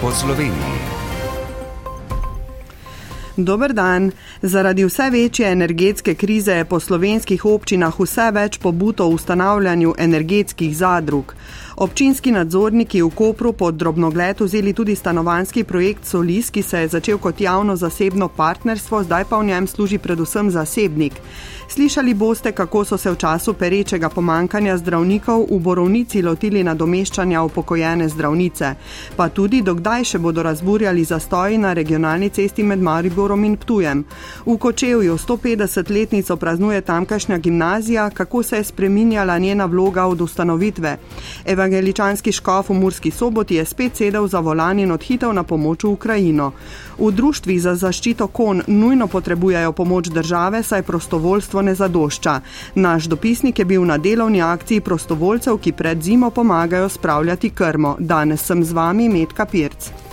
po Sloveniji. Dober dan. Zaradi vse večje energetske krize je po slovenskih občinah vse več pobud o ustanavljanju energetskih zadrug. Občinski nadzorniki v Kopru pod drobnogled vzeli tudi stanovanski projekt Solis, ki se je začel kot javno-zasebno partnerstvo, zdaj pa v njem služi predvsem zasebnik. Slišali boste, kako so se v času perečega pomankanja zdravnikov v Borovnici lotili nadomeščanja upokojene zdravnice, pa tudi dokdaj še bodo razburjali zastoji na regionalni cesti med Mariborom in Ptujem. V Kočevju 150-letnico praznuje tamkajšnja gimnazija, kako se je spreminjala njena vloga od ustanovitve. Evangeličanski škof v Murski soboti je spet sedel za volan in odhitev na pomoč v Ukrajino. V društvih za zaščito kon nujno potrebujejo pomoč države, saj prostovoljstvo ne zadošča. Naš dopisnik je bil na delovni akciji prostovoljcev, ki pred zimo pomagajo spravljati krmo. Danes sem z vami Metka Pirc.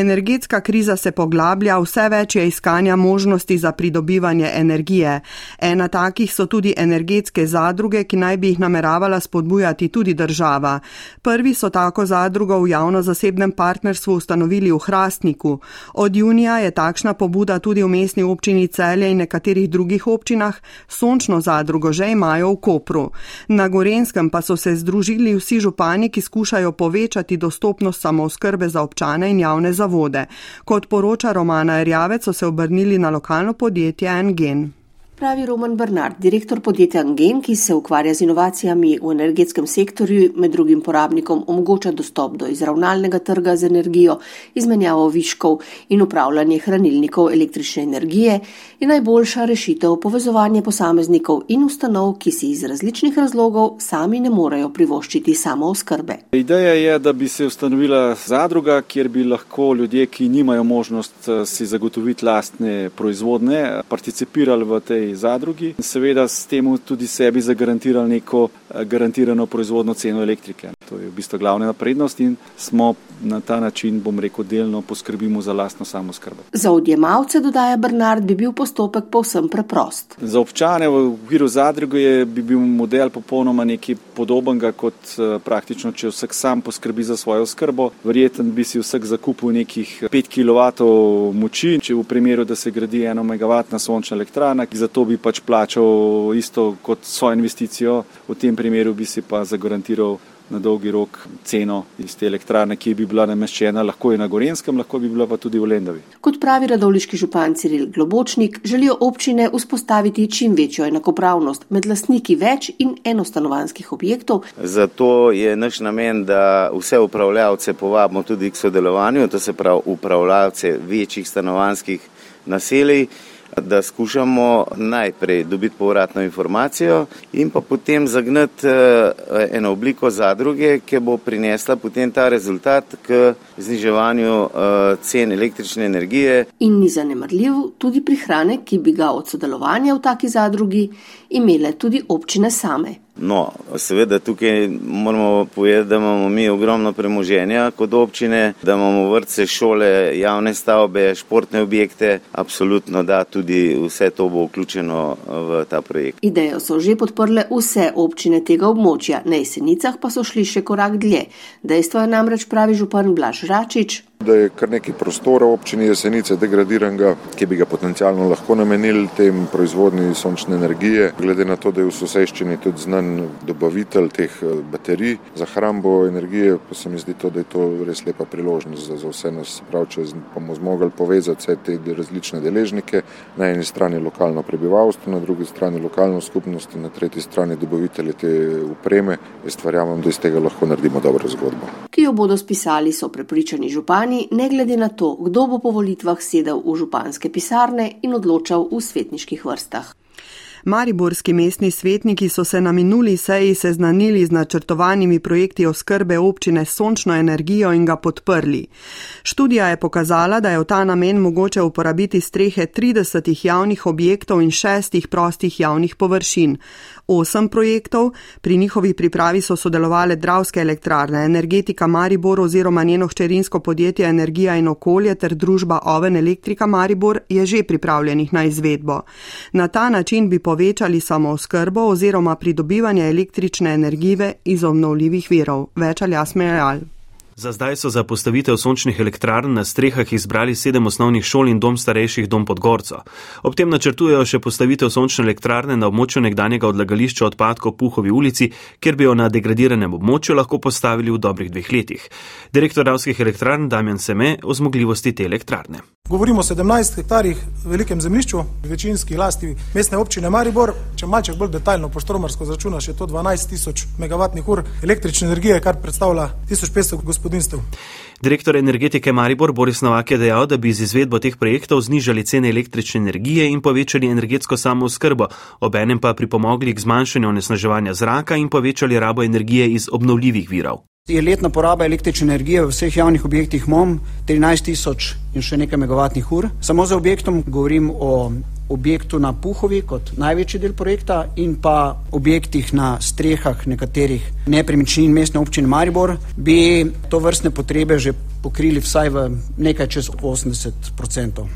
Energetska kriza se poglablja, vse več je iskanja možnosti za pridobivanje energije. Ena takih so tudi energetske zadruge, ki naj bi jih nameravala spodbujati tudi država. Prvi so tako zadrugo v javno-zasebnem partnerstvu ustanovili v Hrastniku. Od junija je takšna pobuda tudi v mestni občini Celje in nekaterih drugih občinah, sončno zadrugo že imajo v Kopru. Na Gorenskem pa so se združili vsi župani, ki skušajo povečati dostopnost samooskrbe za občane in javne zavode vode. Kot poroča Romana Erjavec, so se obrnili na lokalno podjetje Engen. Pravi Roman Bernard, direktor podjetja Angen, ki se ukvarja z inovacijami v energetskem sektorju, med drugim porabnikom omogoča dostop do izravnalnega trga z energijo, izmenjavo viškov in upravljanje hranilnikov električne energije, je najboljša rešitev povezovanje posameznikov in ustanov, ki si iz različnih razlogov sami ne morejo privoščiti samo oskrbe. Ideja je, da bi se ustanovila zadruga, kjer bi lahko ljudje, ki nimajo možnost eh, si zagotoviti lastne proizvodne, participirali v tej zadrugi in seveda s tem tudi sebi zagarantirali neko eh, garantirano proizvodno ceno elektrike. To je v bistvu glavna prednost in smo na ta način, bom rekel, delno poskrbimo za lastno samozkrbo. Za odjemalce, dodaja Bernard, bi bil postopek povsem preprost. Za občane v okviru zadruge bi bil model popolnoma nekaj podobnega kot eh, praktično, če vsak sam poskrbi za svojo skrbo. Verjeten bi si vsak zakupil nekih 5 kW moči, če v primeru, da se gradi eno megavatna sončna elektrana, za to bi pač plačal isto kot svojo investicijo, v tem primeru bi si pa zagarantiral na dolgi rok ceno iz te elektrarne, ki bi bila nameščena lahko in na Gorenskem, lahko bi bila pa tudi v Lendavi. Kot pravi radovliški župan Ciril Globočnik, želijo občine vzpostaviti čim večjo enakopravnost med lastniki več in enostanovanskih objektov. Zato je naš namen, da vse upravljavce povabimo tudi k sodelovanju, to se pravi upravljavce večjih stanovanskih naselij da skušamo najprej dobiti povratno informacijo in pa potem zagnati eh, eno obliko zadruge, ki bo prinesla potem ta rezultat k zniževanju eh, cen električne energije. In ni zanemrljiv tudi prihranek, ki bi ga od sodelovanja v taki zadrugi imele tudi občine same. No, seveda tukaj moramo povedati, da imamo mi ogromno premoženja kot občine, da imamo vrtce, šole, javne stavbe, športne objekte. Absolutno da tudi vse to bo vključeno v ta projekt. Idejo so že podprle vse občine tega območja, na jesenicah pa so šli še korak dlje. Dejstvo je namreč pravi župan Blaž Račič, da je kar nekaj prostora v občini Jesenice degradiranega, ki bi ga potencialno lahko namenili tem proizvodni sončne energije. Glede na to, da je v soseščini tudi znan dobavitelj teh eh, baterij za hrambo energije, pa se mi zdi to, da je to res lepa priložnost za, za vse nas. Prav, če bomo zmogli povezati vse te različne deležnike, na eni strani lokalno prebivalstvo, na drugi strani lokalno skupnost in na tretji strani dobavitelje te upreme, jaz verjamem, da iz tega lahko naredimo dobro zgodbo. Ki jo bodo spisali, so prepričani župani župani, ne glede na to, kdo bo po volitvah sedel v županske pisarne in odločal v svetniških vrstah. Mariborski mestni svetniki so se na minuli seji seznanili z načrtovanimi projekti oskrbe občine s sončno energijo in ga podprli. Študija je pokazala, da je v ta namen mogoče uporabiti strehe 30 javnih objektov in šestih prostih javnih površin. Osem projektov, pri njihovi pripravi so sodelovali Dravske elektrarne, Energetika Maribor oziroma njeno hčerinsko podjetje Energija in okolje ter družba Oven Elektrika Maribor je že pripravljenih na izvedbo. Na ta način bi povečali samo oskrbo oziroma pridobivanje električne energije iz obnovljivih virov. Več ali jasmejal. Za zdaj so za postavitev sončnih elektrarn na strehah izbrali sedem osnovnih šol in dom starejših dom pod Gorco. Ob tem načrtujejo še postavitev sončne elektrarne na območju nekdanjega odlagališča odpadkov Puhovi ulici, kjer bi jo na degradiranem območju lahko postavili v dobrih dveh letih. Direktor Ravskih elektrarn Damjan Seme o zmogljivosti te elektrarne. Govorimo o 17 hektarjih velikem zemljišču, večinski lasti mestne občine Maribor. Če malček bolj detaljno poštromarsko zračunaš, je to 12 tisoč megavatnih ur električne energije, kar predstavlja 1500 gospodinstv. Direktor energetike Maribor Boris Novak je dejal, da bi z izvedbo teh projektov znižali cene električne energije in povečali energetsko samooskrbo, obenem pa pripomogli k zmanjšanju onesnaževanja zraka in povečali rabo energije iz obnovljivih virov. Je letna poraba električne energije v vseh javnih objektih MOM 13 tisoč in še nekaj megavatnih ur. Samo za objektom govorim o objektu na Puhovi kot največji del projekta in pa objektih na strehah nekaterih nepremičnin mestne občine Maribor, bi to vrstne potrebe že pokrili vsaj v nekaj čez 80 odstotkov.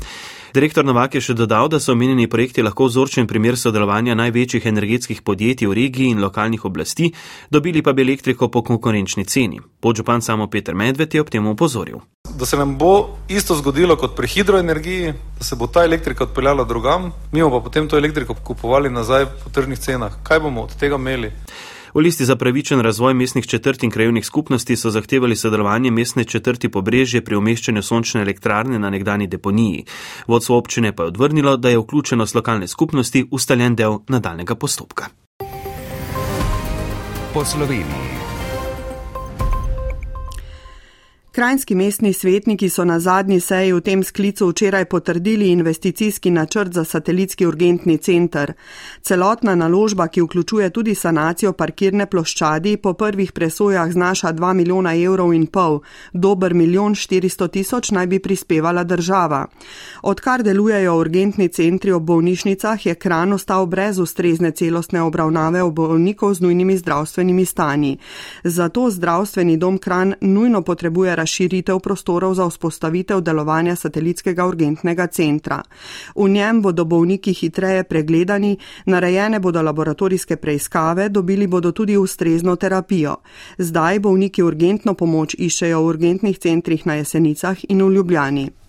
Direktor Novak je še dodal, da so omenjeni projekti lahko vzorčen primer sodelovanja največjih energetskih podjetij v regiji in lokalnih oblasti, dobili pa bi elektriko po konkurenčni ceni. Podžupan samo Peter Medved je ob tem upozoril. Da se nam bo isto zgodilo kot pri hidroenergiji, da se bo ta elektrika odpeljala drugam, mi bomo pa potem to elektriko kupovali nazaj po tržnih cenah. Kaj bomo od tega imeli? V listi za pravičen razvoj mestnih četrt in krajovnih skupnosti so zahtevali sodelovanje mestne četrti pobrežje pri umeščanju sončne elektrarne na nekdani deponiji. Vodstvo občine pa je odvrnilo, da je vključenost lokalne skupnosti ustaljen del nadaljnega postopka. Po Sloveniji. Krajnski mestni svetniki so na zadnji seji v tem sklicu včeraj potrdili investicijski načrt za satelitski urgentni center. Celotna naložba, ki vključuje tudi sanacijo parkirne ploščadi, po prvih presojah znaša 2 milijona evrov in pol, dober milijon 400 tisoč naj bi prispevala država. Odkar delujejo urgentni centri v bolnišnicah, je kran ostal brez ustrezne celostne obravnave bolnikov z nujnimi zdravstvenimi stanji. Zato zdravstveni dom kran nujno potrebuje razširitev prostorov za vzpostavitev delovanja satelitskega urgentnega centra. V njem bodo bolniki hitreje pregledani, narejene bodo laboratorijske preiskave, dobili bodo tudi ustrezno terapijo. Zdaj bolniki urgentno pomoč iščejo v urgentnih centrih na Jesenicah in v Ljubljani.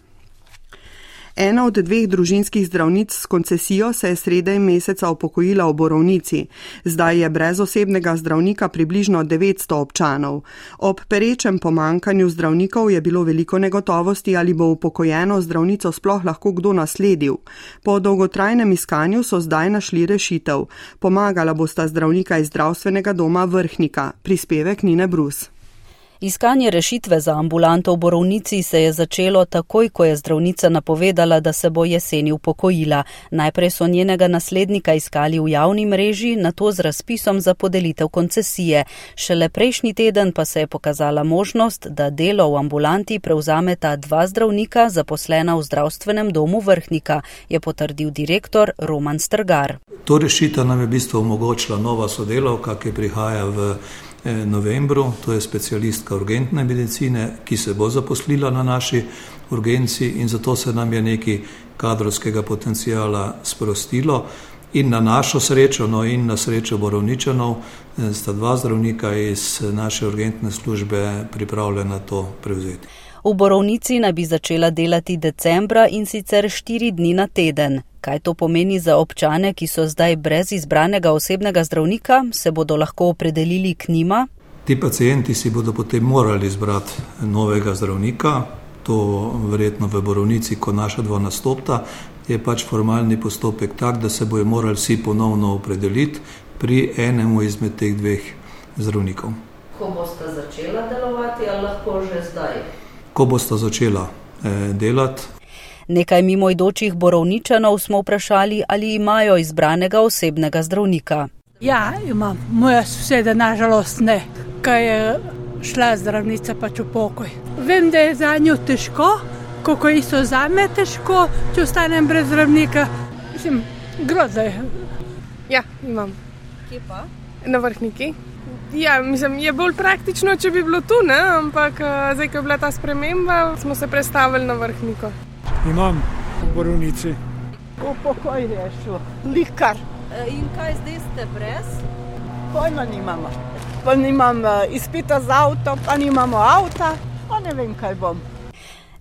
Ena od dveh družinskih zdravnic s koncesijo se je sredaj meseca upokojila v Borovnici. Zdaj je brez osebnega zdravnika približno 900 občanov. Ob perečem pomankanju zdravnikov je bilo veliko negotovosti, ali bo upokojeno zdravnico sploh lahko kdo nasledil. Po dolgotrajnem iskanju so zdaj našli rešitev. Pomagala bosta zdravnika iz zdravstvenega doma Vrhnika. Prispevek Nine Brus. Iskanje rešitve za ambulanto v Borovnici se je začelo takoj, ko je zdravnica napovedala, da se bo jeseni upokojila. Najprej so njenega naslednika iskali v javni mreži, na to z razpisom za podelitev koncesije. Šele prejšnji teden pa se je pokazala možnost, da delo v ambulanti prevzameta dva zdravnika zaposlena v zdravstvenem domu Vrhnika, je potrdil direktor Roman Strgar. To rešitev nam je v bistvu omogočila nova sodelovka, ki prihaja v novembru, to je specialistka urgentne medicine, ki se bo zaposlila na naši urgenci in zato se nam je nekaj kadrovskega potencijala sprostilo. In na našo srečo, no in na srečo borovničanov, eh, sta dva zdravnika iz naše urgentne službe pripravljena to prevzeti. V borovnici naj bi začela delati decembra in sicer štiri dni na teden. Kaj to pomeni za občane, ki so zdaj brez izbranega osebnega zdravnika, se bodo lahko opredelili k njima? Ti pacijenti si bodo potem morali izbrati novega zdravnika, to verjetno v borovnici, ko naša dva nastopta, je pač formalni postopek tak, da se bojo morali vsi ponovno opredeliti pri enemu izmed teh dveh zdravnikov. Ko boste začela delovati, ali lahko že zdaj? Ko boste začela eh, delati, Nekaj mimoidočih borovničanov smo vprašali, ali imajo izbranega osebnega zdravnika. Ja, imam. Moja soseda nažalost ne, kaj je šla zdravnica pač v pokoj. Vem, da je za njo težko, kako je isto za me težko, če ostanem brez zdravnika. Mislim, grozno je. Ja, imam. kje pa? Na vrhniki. Ja, mislim, je bolj praktično, če bi bilo tu, ne? ampak zdaj, ko je bila ta sprememba, smo se prestavili na vrhniko. Imam v borovnici. Pokoj rešil, likar. In kaj zdaj ste brez? Pojma nimamo. Pa nimam izpita za avto, pa nimamo avta, pa ne vem, kaj bom.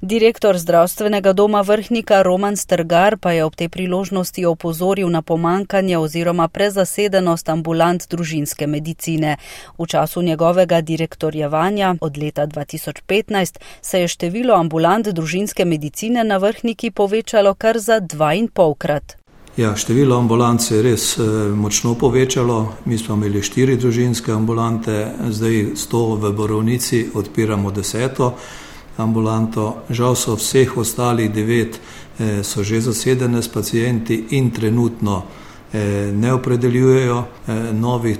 Direktor zdravstvenega doma Vrhnika Roman Strgar pa je ob tej priložnosti opozoril na pomankanje oziroma prezasedenost ambulant družinske medicine. V času njegovega direktorjevanja od leta 2015 se je število ambulant družinske medicine na Vrhniki povečalo kar za dva in polkrat. Ja, število ambulant se je res močno povečalo. Mi smo imeli štiri družinske ambulante, zdaj sto v Borovnici, odpiramo deseto ambulanto. Žal so vseh ostalih devet so že zasedene s pacijenti in trenutno ne opredeljujejo novih.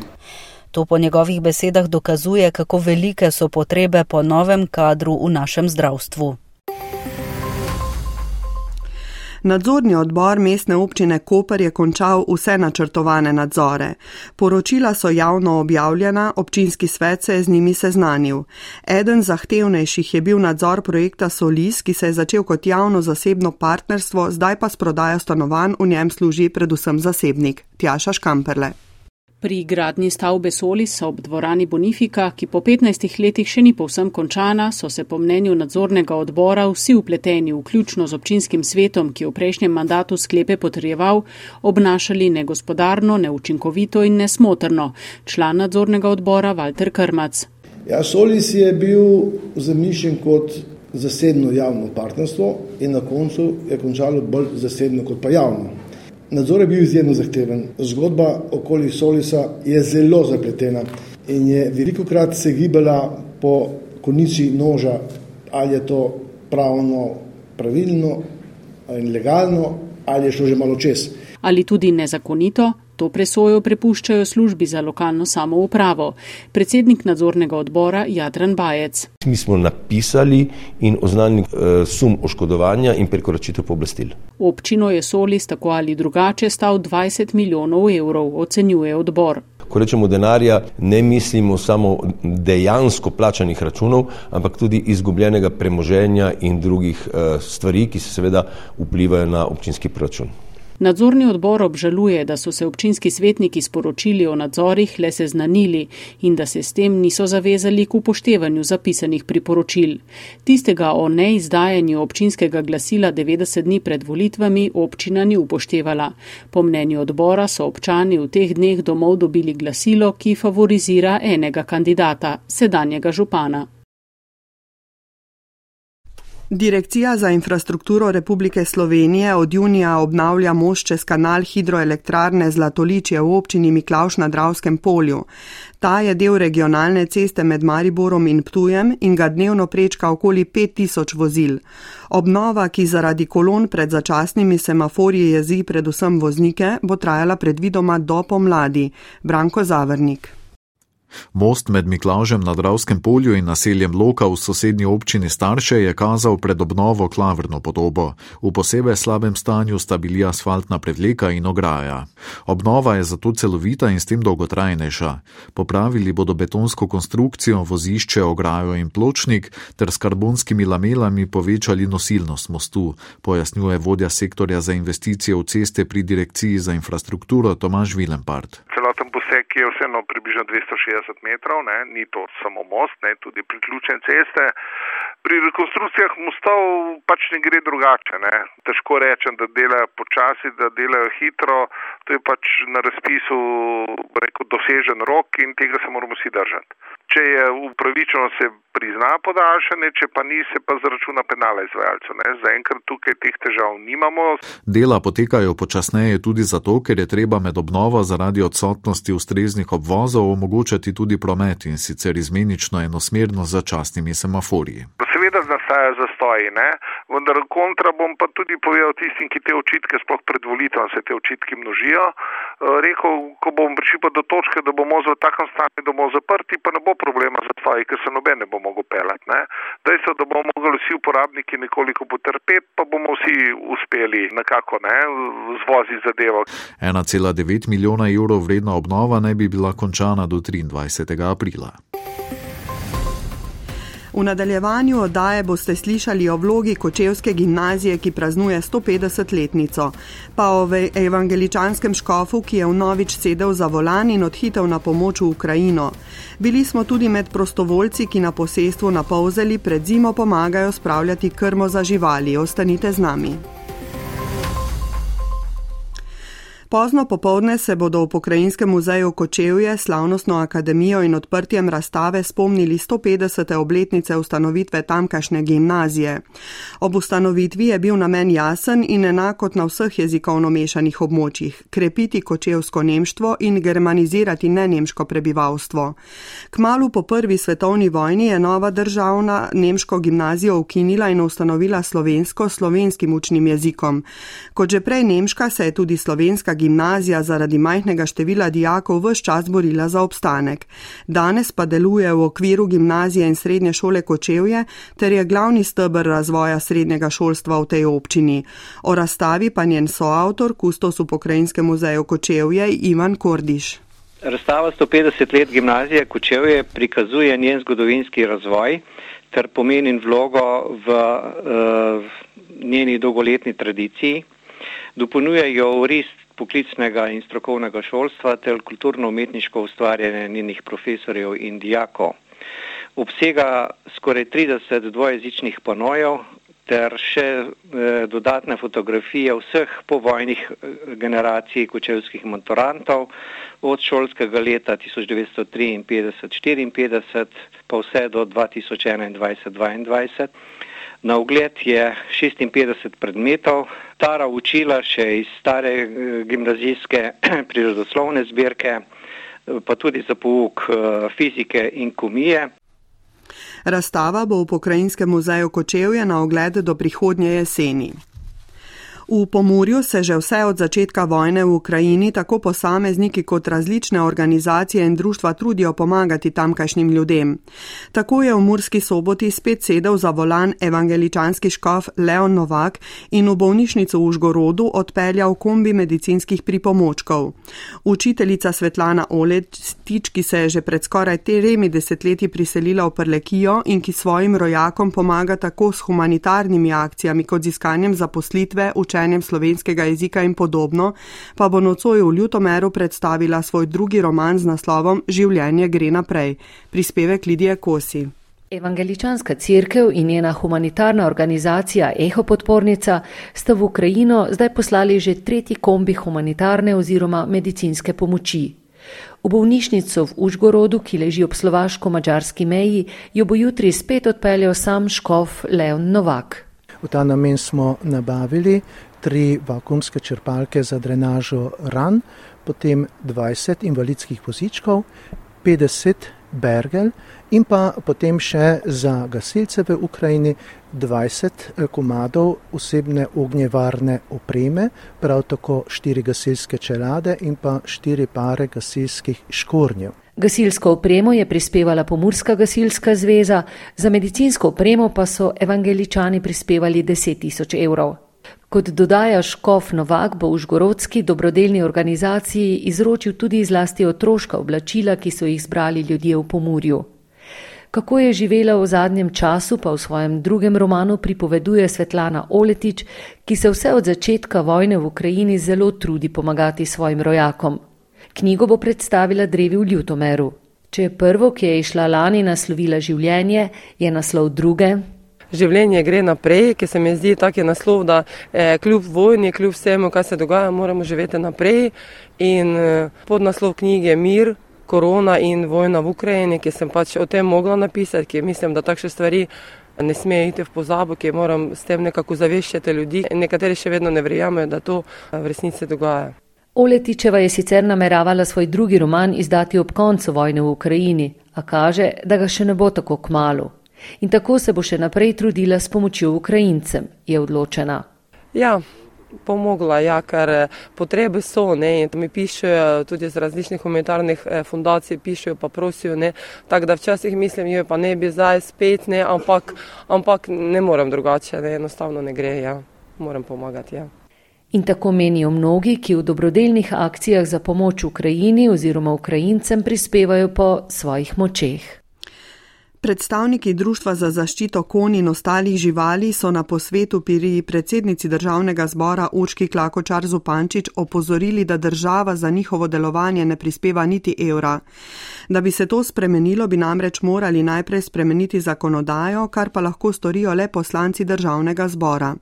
To po njegovih besedah dokazuje, kako velike so potrebe po novem kadru v našem zdravstvu. Nadzorni odbor mestne občine Koper je končal vse načrtovane nadzore. Poročila so javno objavljena, občinski svet se je z njimi seznanil. Eden zahtevnejših je bil nadzor projekta Solis, ki se je začel kot javno-zasebno partnerstvo, zdaj pa s prodajo stanovanj v njem služi predvsem zasebnik. Tjaša Škamperle. Pri gradnji stavbe Solis ob dvorani Bonifika, ki po 15 letih še ni povsem končana, so se po mnenju nadzornega odbora vsi upleteni, vključno z občinskim svetom, ki je v prejšnjem mandatu sklepe potrjeval, obnašali negospodarno, neučinkovito in nesmotrno. Član nadzornega odbora Walter Krmac. Ja, Solis je bil zamišljen kot zasebno javno partnerstvo in na koncu je končalo bolj zasebno kot pa javno. Nadzor je bil izjemno zahteven. Zgodba okoli Solisa je zelo zapletena in je veliko krat se gibala po konici noža, ali je to pravno pravilno in legalno, ali je šlo že malo čez. Ali tudi nezakonito, to presojo prepuščajo službi za lokalno samoupravo. Predsednik nadzornega odbora Jadran Bajec. Mi smo napisali in oznanili uh, sum oškodovanja in prekoračitev pooblastil. Občino je Solis tako ali drugače stal 20 milijonov evrov, ocenjuje odbor. Ko rečemo denarja, ne mislimo samo dejansko plačanih računov, ampak tudi izgubljenega premoženja in drugih uh, stvari, ki se seveda vplivajo na občinski proračun. Nadzorni odbor obžaluje, da so se občinski svetniki sporočili o nadzorih le seznanili in da se s tem niso zavezali k upoštevanju zapisanih priporočil. Tistega o neizdajanju občinskega glasila 90 dni pred volitvami občina ni upoštevala. Po mnenju odbora so občani v teh dneh domov dobili glasilo, ki favorizira enega kandidata, sedanjega župana. Direkcija za infrastrukturo Republike Slovenije od junija obnavlja most čez kanal hidroelektrarne Zlatoličje v občini Miklauš na Dravskem polju. Ta je del regionalne ceste med Mariborom in Ptujem in ga dnevno prečka okoli 5000 vozil. Obnova, ki zaradi kolon pred začasnimi semaforji jezi predvsem voznike, bo trajala predvidoma do pomladi. Branko Zavrnik. Most med Miklažem na Dravskem polju in naseljem Loka v sosednji občini Starše je kazal pred obnovo klavrno podobo. V posebej slabem stanju sta bili asfaltna predleka in ograja. Obnova je zato celovita in s tem dolgotrajnejša. Popravili bodo betonsko konstrukcijo, vozišče, ograjo in pločnik ter s karbonskimi lamelami povečali nosilnost mostu, pojasnjuje vodja sektorja za investicije v ceste pri Direkciji za infrastrukturo Tomaž Vilempart. Celoten poseg je vseeno približno 260 metrov, ne? ni to samo most, ne? tudi priključne ceste. Pri rekonstrukcijah mostov pač ne gre drugače. Ne? Težko rečem, da delajo počasi, da delajo hitro. To je pač na razpisu rekel, dosežen rok in tega se moramo vsi držati. Če je upravičeno, se prizna podaljšanje, če pa ni, se pa zaračuna penala izvajalcu. Zaenkrat tukaj teh težav nimamo. Dela potekajo počasneje tudi zato, ker je treba med obnovo zaradi odsotnosti ustreznih obvozov omogočati tudi promet in sicer izmenično enosmerno z začasnimi semaforji. Seveda nastaja svoji. Ne? Vendar kontra bom pa tudi povedal tistim, ki te očitke, sploh pred volitvami se te očitki množijo. Uh, rekel, ko bom prišel pa do točke, da bomo v takem stanju domov zaprti, pa ne bo problema za tvoji, ker se noben ne bo mogel pelati. Dejstvo, da bomo mogli vsi uporabniki nekoliko potrpeti, pa bomo vsi uspeli nekako ne, zvoziti zadevo. 1,9 milijona evrov vredna obnova naj bi bila končana do 23. aprila. V nadaljevanju oddaje boste slišali o vlogi Kočevske gimnazije, ki praznuje 150-letnico, pa o evangeličanskem škofu, ki je v novič sedel za volan in odhitev na pomoč v Ukrajino. Bili smo tudi med prostovoljci, ki na posestvu na povzeli pred zimo pomagajo spravljati krmo za živali. Ostanite z nami. Pozno popovdne se bodo v Pokrajinskem muzeju Kočevje slavnostno akademijo in odprtjem razstave spomnili 150. obletnice ustanovitve tamkajšnje gimnazije. Ob ustanovitvi je bil namen jasen in enak kot na vseh jezikovno mešanih območjih - krepiti kočevsko nemštvo in germanizirati nenemško prebivalstvo. Kmalu po prvi svetovni vojni je nova državna nemško gimnazijo ukinila in ustanovila slovensko slovenskim učnim jezikom. Kot že prej nemška se je tudi slovenska gimnazija zaradi majhnega števila dijakov vse čas borila za obstanek. Danes pa deluje v okviru gimnazije in srednje šole Kočevje ter je glavni stebr razvoja srednjega šolstva v tej občini. O razstavi pa njen soavtor, kustos v Pokrajinskem muzeju Kočevje, Ivan Kordiš. Razstava 150 let gimnazije Kočevje prikazuje njen zgodovinski razvoj ter pomen in vlogo v uh, njeni dolgoletni tradiciji. Dopolnjuje jo v res poklicnega in strokovnega šolstva ter kulturno-umetniško ustvarjanje njenih profesorjev in dijakov. Obsega skoraj 30 dvojezičnih panojev ter še eh, dodatne fotografije vseh povojnih eh, generacij kočevskih maturantov od šolskega leta 1953-54 pa vse do 2021-2022. Na ogled je 56 predmetov, stara učila še iz stare eh, gimnazijske prirodoslovne zbirke, eh, pa tudi za pouk eh, fizike in komije. Razstava bo v Pokrajinskem muzeju Kočevje na ogled do prihodnje jeseni. V Pomorju se že vse od začetka vojne v Ukrajini tako posamezniki kot različne organizacije in društva trudijo pomagati tamkajšnjim ljudem. Tako je v Murski soboti spet sedel za volan evangeličanski škof Leon Novak in v bolnišnico v Užgorodu odpeljal kombi medicinskih pripomočkov. Učiteljica Svetlana Oletič, ki se je že pred skoraj teremi desetletji priselila v Prlekijo in ki svojim rojakom pomaga tako s humanitarnimi akcijami kot z iskanjem zaposlitve, učenjem slovenskega jezika in podobno, pa bo nocoj v Ljutomeru predstavila svoj drugi roman z naslovom Življenje gre naprej. Prispevek Lidije Kosi. Evangeličanska crkva in njena humanitarna organizacija Eho podpornica sta v Ukrajino zdaj poslali že tretji kombi humanitarne oziroma medicinske pomoči. V bolnišnico v Užgorodu, ki leži ob slovaško-mačarski meji, jo bo jutri spet odpeljal sam škof Leon Novak. V ta namen smo nabavili tri vakumske črpalke za drenažo ran, potem 20 invalidskih vozičkov, 50 bergel in pa potem še za gasilce v Ukrajini 20 komadov osebne ognjevarne opreme, prav tako 4 gasilske čelade in pa 4 pare gasilskih škornjev. Gasilsko opremo je prispevala Pomorska gasilska zveza, za medicinsko opremo pa so evangeličani prispevali 10 tisoč evrov. Kot dodaja Škof Novak, bo v Žgorodski dobrodelni organizaciji izročil tudi zlasti otroška oblačila, ki so jih zbrali ljudje v Pomorju. Kako je živela v zadnjem času, pa v svojem drugem romanu pripoveduje Svetlana Oletič, ki se vse od začetka vojne v Ukrajini zelo trudi pomagati svojim rojakom. Knjigo bo predstavila drevi v Ljutomeru. Če je prvo, ki je išla lani naslovila življenje, je naslov druge. Življenje gre naprej, ki se mi zdi tak je naslov, da eh, kljub vojni, kljub vsemu, kar se dogaja, moramo živeti naprej. In eh, podnaslov knjige je Mir, korona in vojna v Ukrajini, ki sem pač o tem mogla napisati, ki mislim, da takšne stvari ne smejo iti v pozabo, ki moram s tem nekako zaveščati ljudi. Nekateri še vedno ne verjamejo, da to v resnici dogaja. Oletičeva je sicer nameravala svoj drugi roman izdati ob koncu vojne v Ukrajini, a kaže, da ga še ne bo tako kmalo. In tako se bo še naprej trudila s pomočjo Ukrajincem, je odločena. Ja, pomogla, ja, ker eh, potrebe so, ne, mi pišejo tudi z različnih humanitarnih eh, fundacij, pišejo pa prosijo, ne, tako da včasih mislim, jo pa ne bi zdaj spet, ne, ampak, ampak ne morem drugače, ne, enostavno ne gre, ja, moram pomagati, ja. In tako menijo mnogi, ki v dobrodelnih akcijah za pomoč Ukrajini oziroma Ukrajincem prispevajo po svojih močeh. Predstavniki Društva za zaščito konj in ostalih živali so na posvetu pri predsednici državnega zbora Urški Klakočar Zupančič opozorili, da država za njihovo delovanje ne prispeva niti evra. Da bi se to spremenilo, bi namreč morali najprej spremeniti zakonodajo, kar pa lahko storijo le poslanci državnega zbora.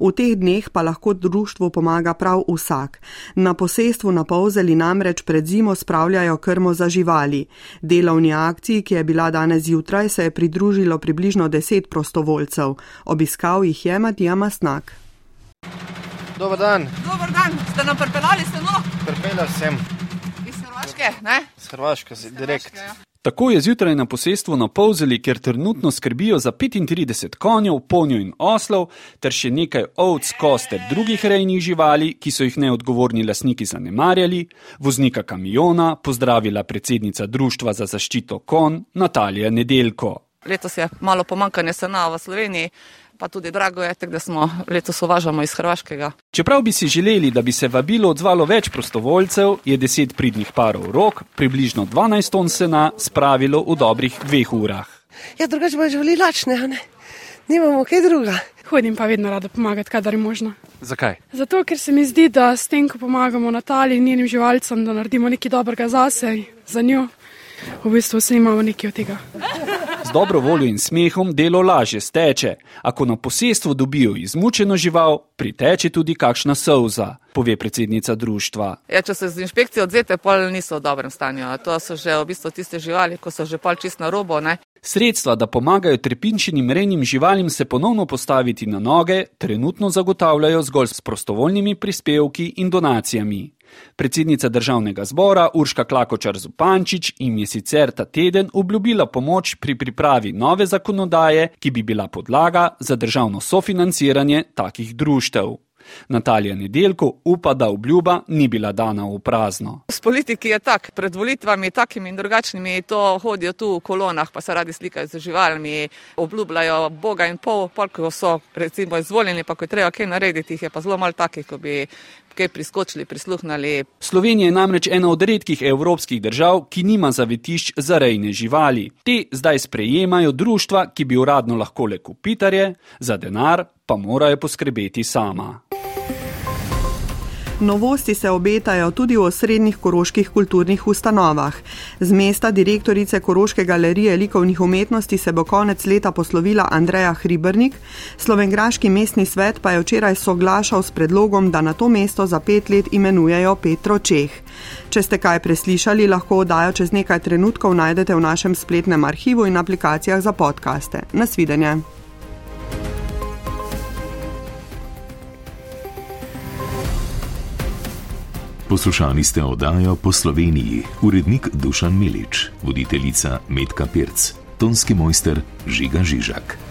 V teh dneh pa lahko društvu pomaga prav vsak. Na posestvu na povzeli namreč pred zimo spravljajo krmo za živali. Delovni akciji, ki je bila danes zjutraj, se je pridružilo približno deset prostovoljcev. Obiskal jih je Matija Masnak. Dobar dan. Dobar dan, ste nam pripeljali seno? Pripeljal sem. Hrvaške, ne? Z Hrvaške, direkt. Ja. Tako je zjutraj na posestvu na Povzeli, kjer trenutno skrbijo za 35 konjev, ponjev in oslov, ter še nekaj ovc, kost ter drugih rejnih živali, ki so jih neodgovorni lasniki zanemarjali, voznika kamiona pozdravila predsednica Društva za zaščito kon Natalija Nedelko. Letos je malo pomankanje sena v Sloveniji pa tudi drago je, da smo letos uvažamo iz Hrvaškega. Čeprav bi si želeli, da bi se vabilo odzvalo več prostovoljcev, je deset pridnih parov rok, približno 12 ton sena, spravilo v dobrih dveh urah. Ja, drugače pa živeli lačne, ne? Nimamo kaj druga. Hodim pa vedno rada pomagati, kadar je možno. Zakaj? Zato, ker se mi zdi, da s tem, ko pomagamo Natali in njenim živalcem, da naredimo nekaj dobrega zase, za njo, v bistvu vsi imamo nekaj od tega. Dobro voljo in smehom delo lažje steče, ako na posestvu dobijo izmučeno žival, priteče tudi kakšna solza, pove predsednica društva. Ja, če se z inšpekcijo odzete, pol niso v dobrem stanju. To so že v bistvu tiste živali, ko so že pol čist na robo. Ne? Sredstva, da pomagajo trepinčenim rejnim živalim se ponovno postaviti na noge, trenutno zagotavljajo zgolj s prostovoljnimi prispevki in donacijami. Predsednica državnega zbora Urška Klakočar Zupančič jim je sicer ta teden obljubila pomoč pri pripravi nove zakonodaje, ki bi bila podlaga za državno sofinanciranje takih društev. Natalija Nedelko upa, da obljuba ni bila dana v prazno. S politiki je tak, pred volitvami takimi in drugačnimi to hodijo tu v kolonah, pa se radi slikajo z živalmi, obljubljajo Boga in pol, pol ko so recimo izvoljeni, pa ko je treba kaj narediti, jih je pa zelo malo takih, ko bi kaj priskočili, prisluhnili. Slovenija je namreč ena od redkih evropskih držav, ki nima zavetišč za rejne živali. Te zdaj sprejemajo društva, ki bi uradno lahko le kupitarje, za denar pa morajo poskrbeti sama. Novosti se obetajo tudi v osrednjih koroških kulturnih ustanovah. Z mesta direktorice Koroške galerije likovnih umetnosti se bo konec leta poslovila Andreja Hribernik, slovengraški mestni svet pa je včeraj soglašal s predlogom, da na to mesto za pet let imenujejo Petro Čeh. Če ste kaj preslišali, lahko oddajo čez nekaj trenutkov najdete v našem spletnem arhivu in aplikacijah za podkaste. Nasvidenje. Poslušali ste oddajo po Sloveniji, urednik Dušan Milič, voditeljica Medka Pirc, tonski mojster Žiga Žižak.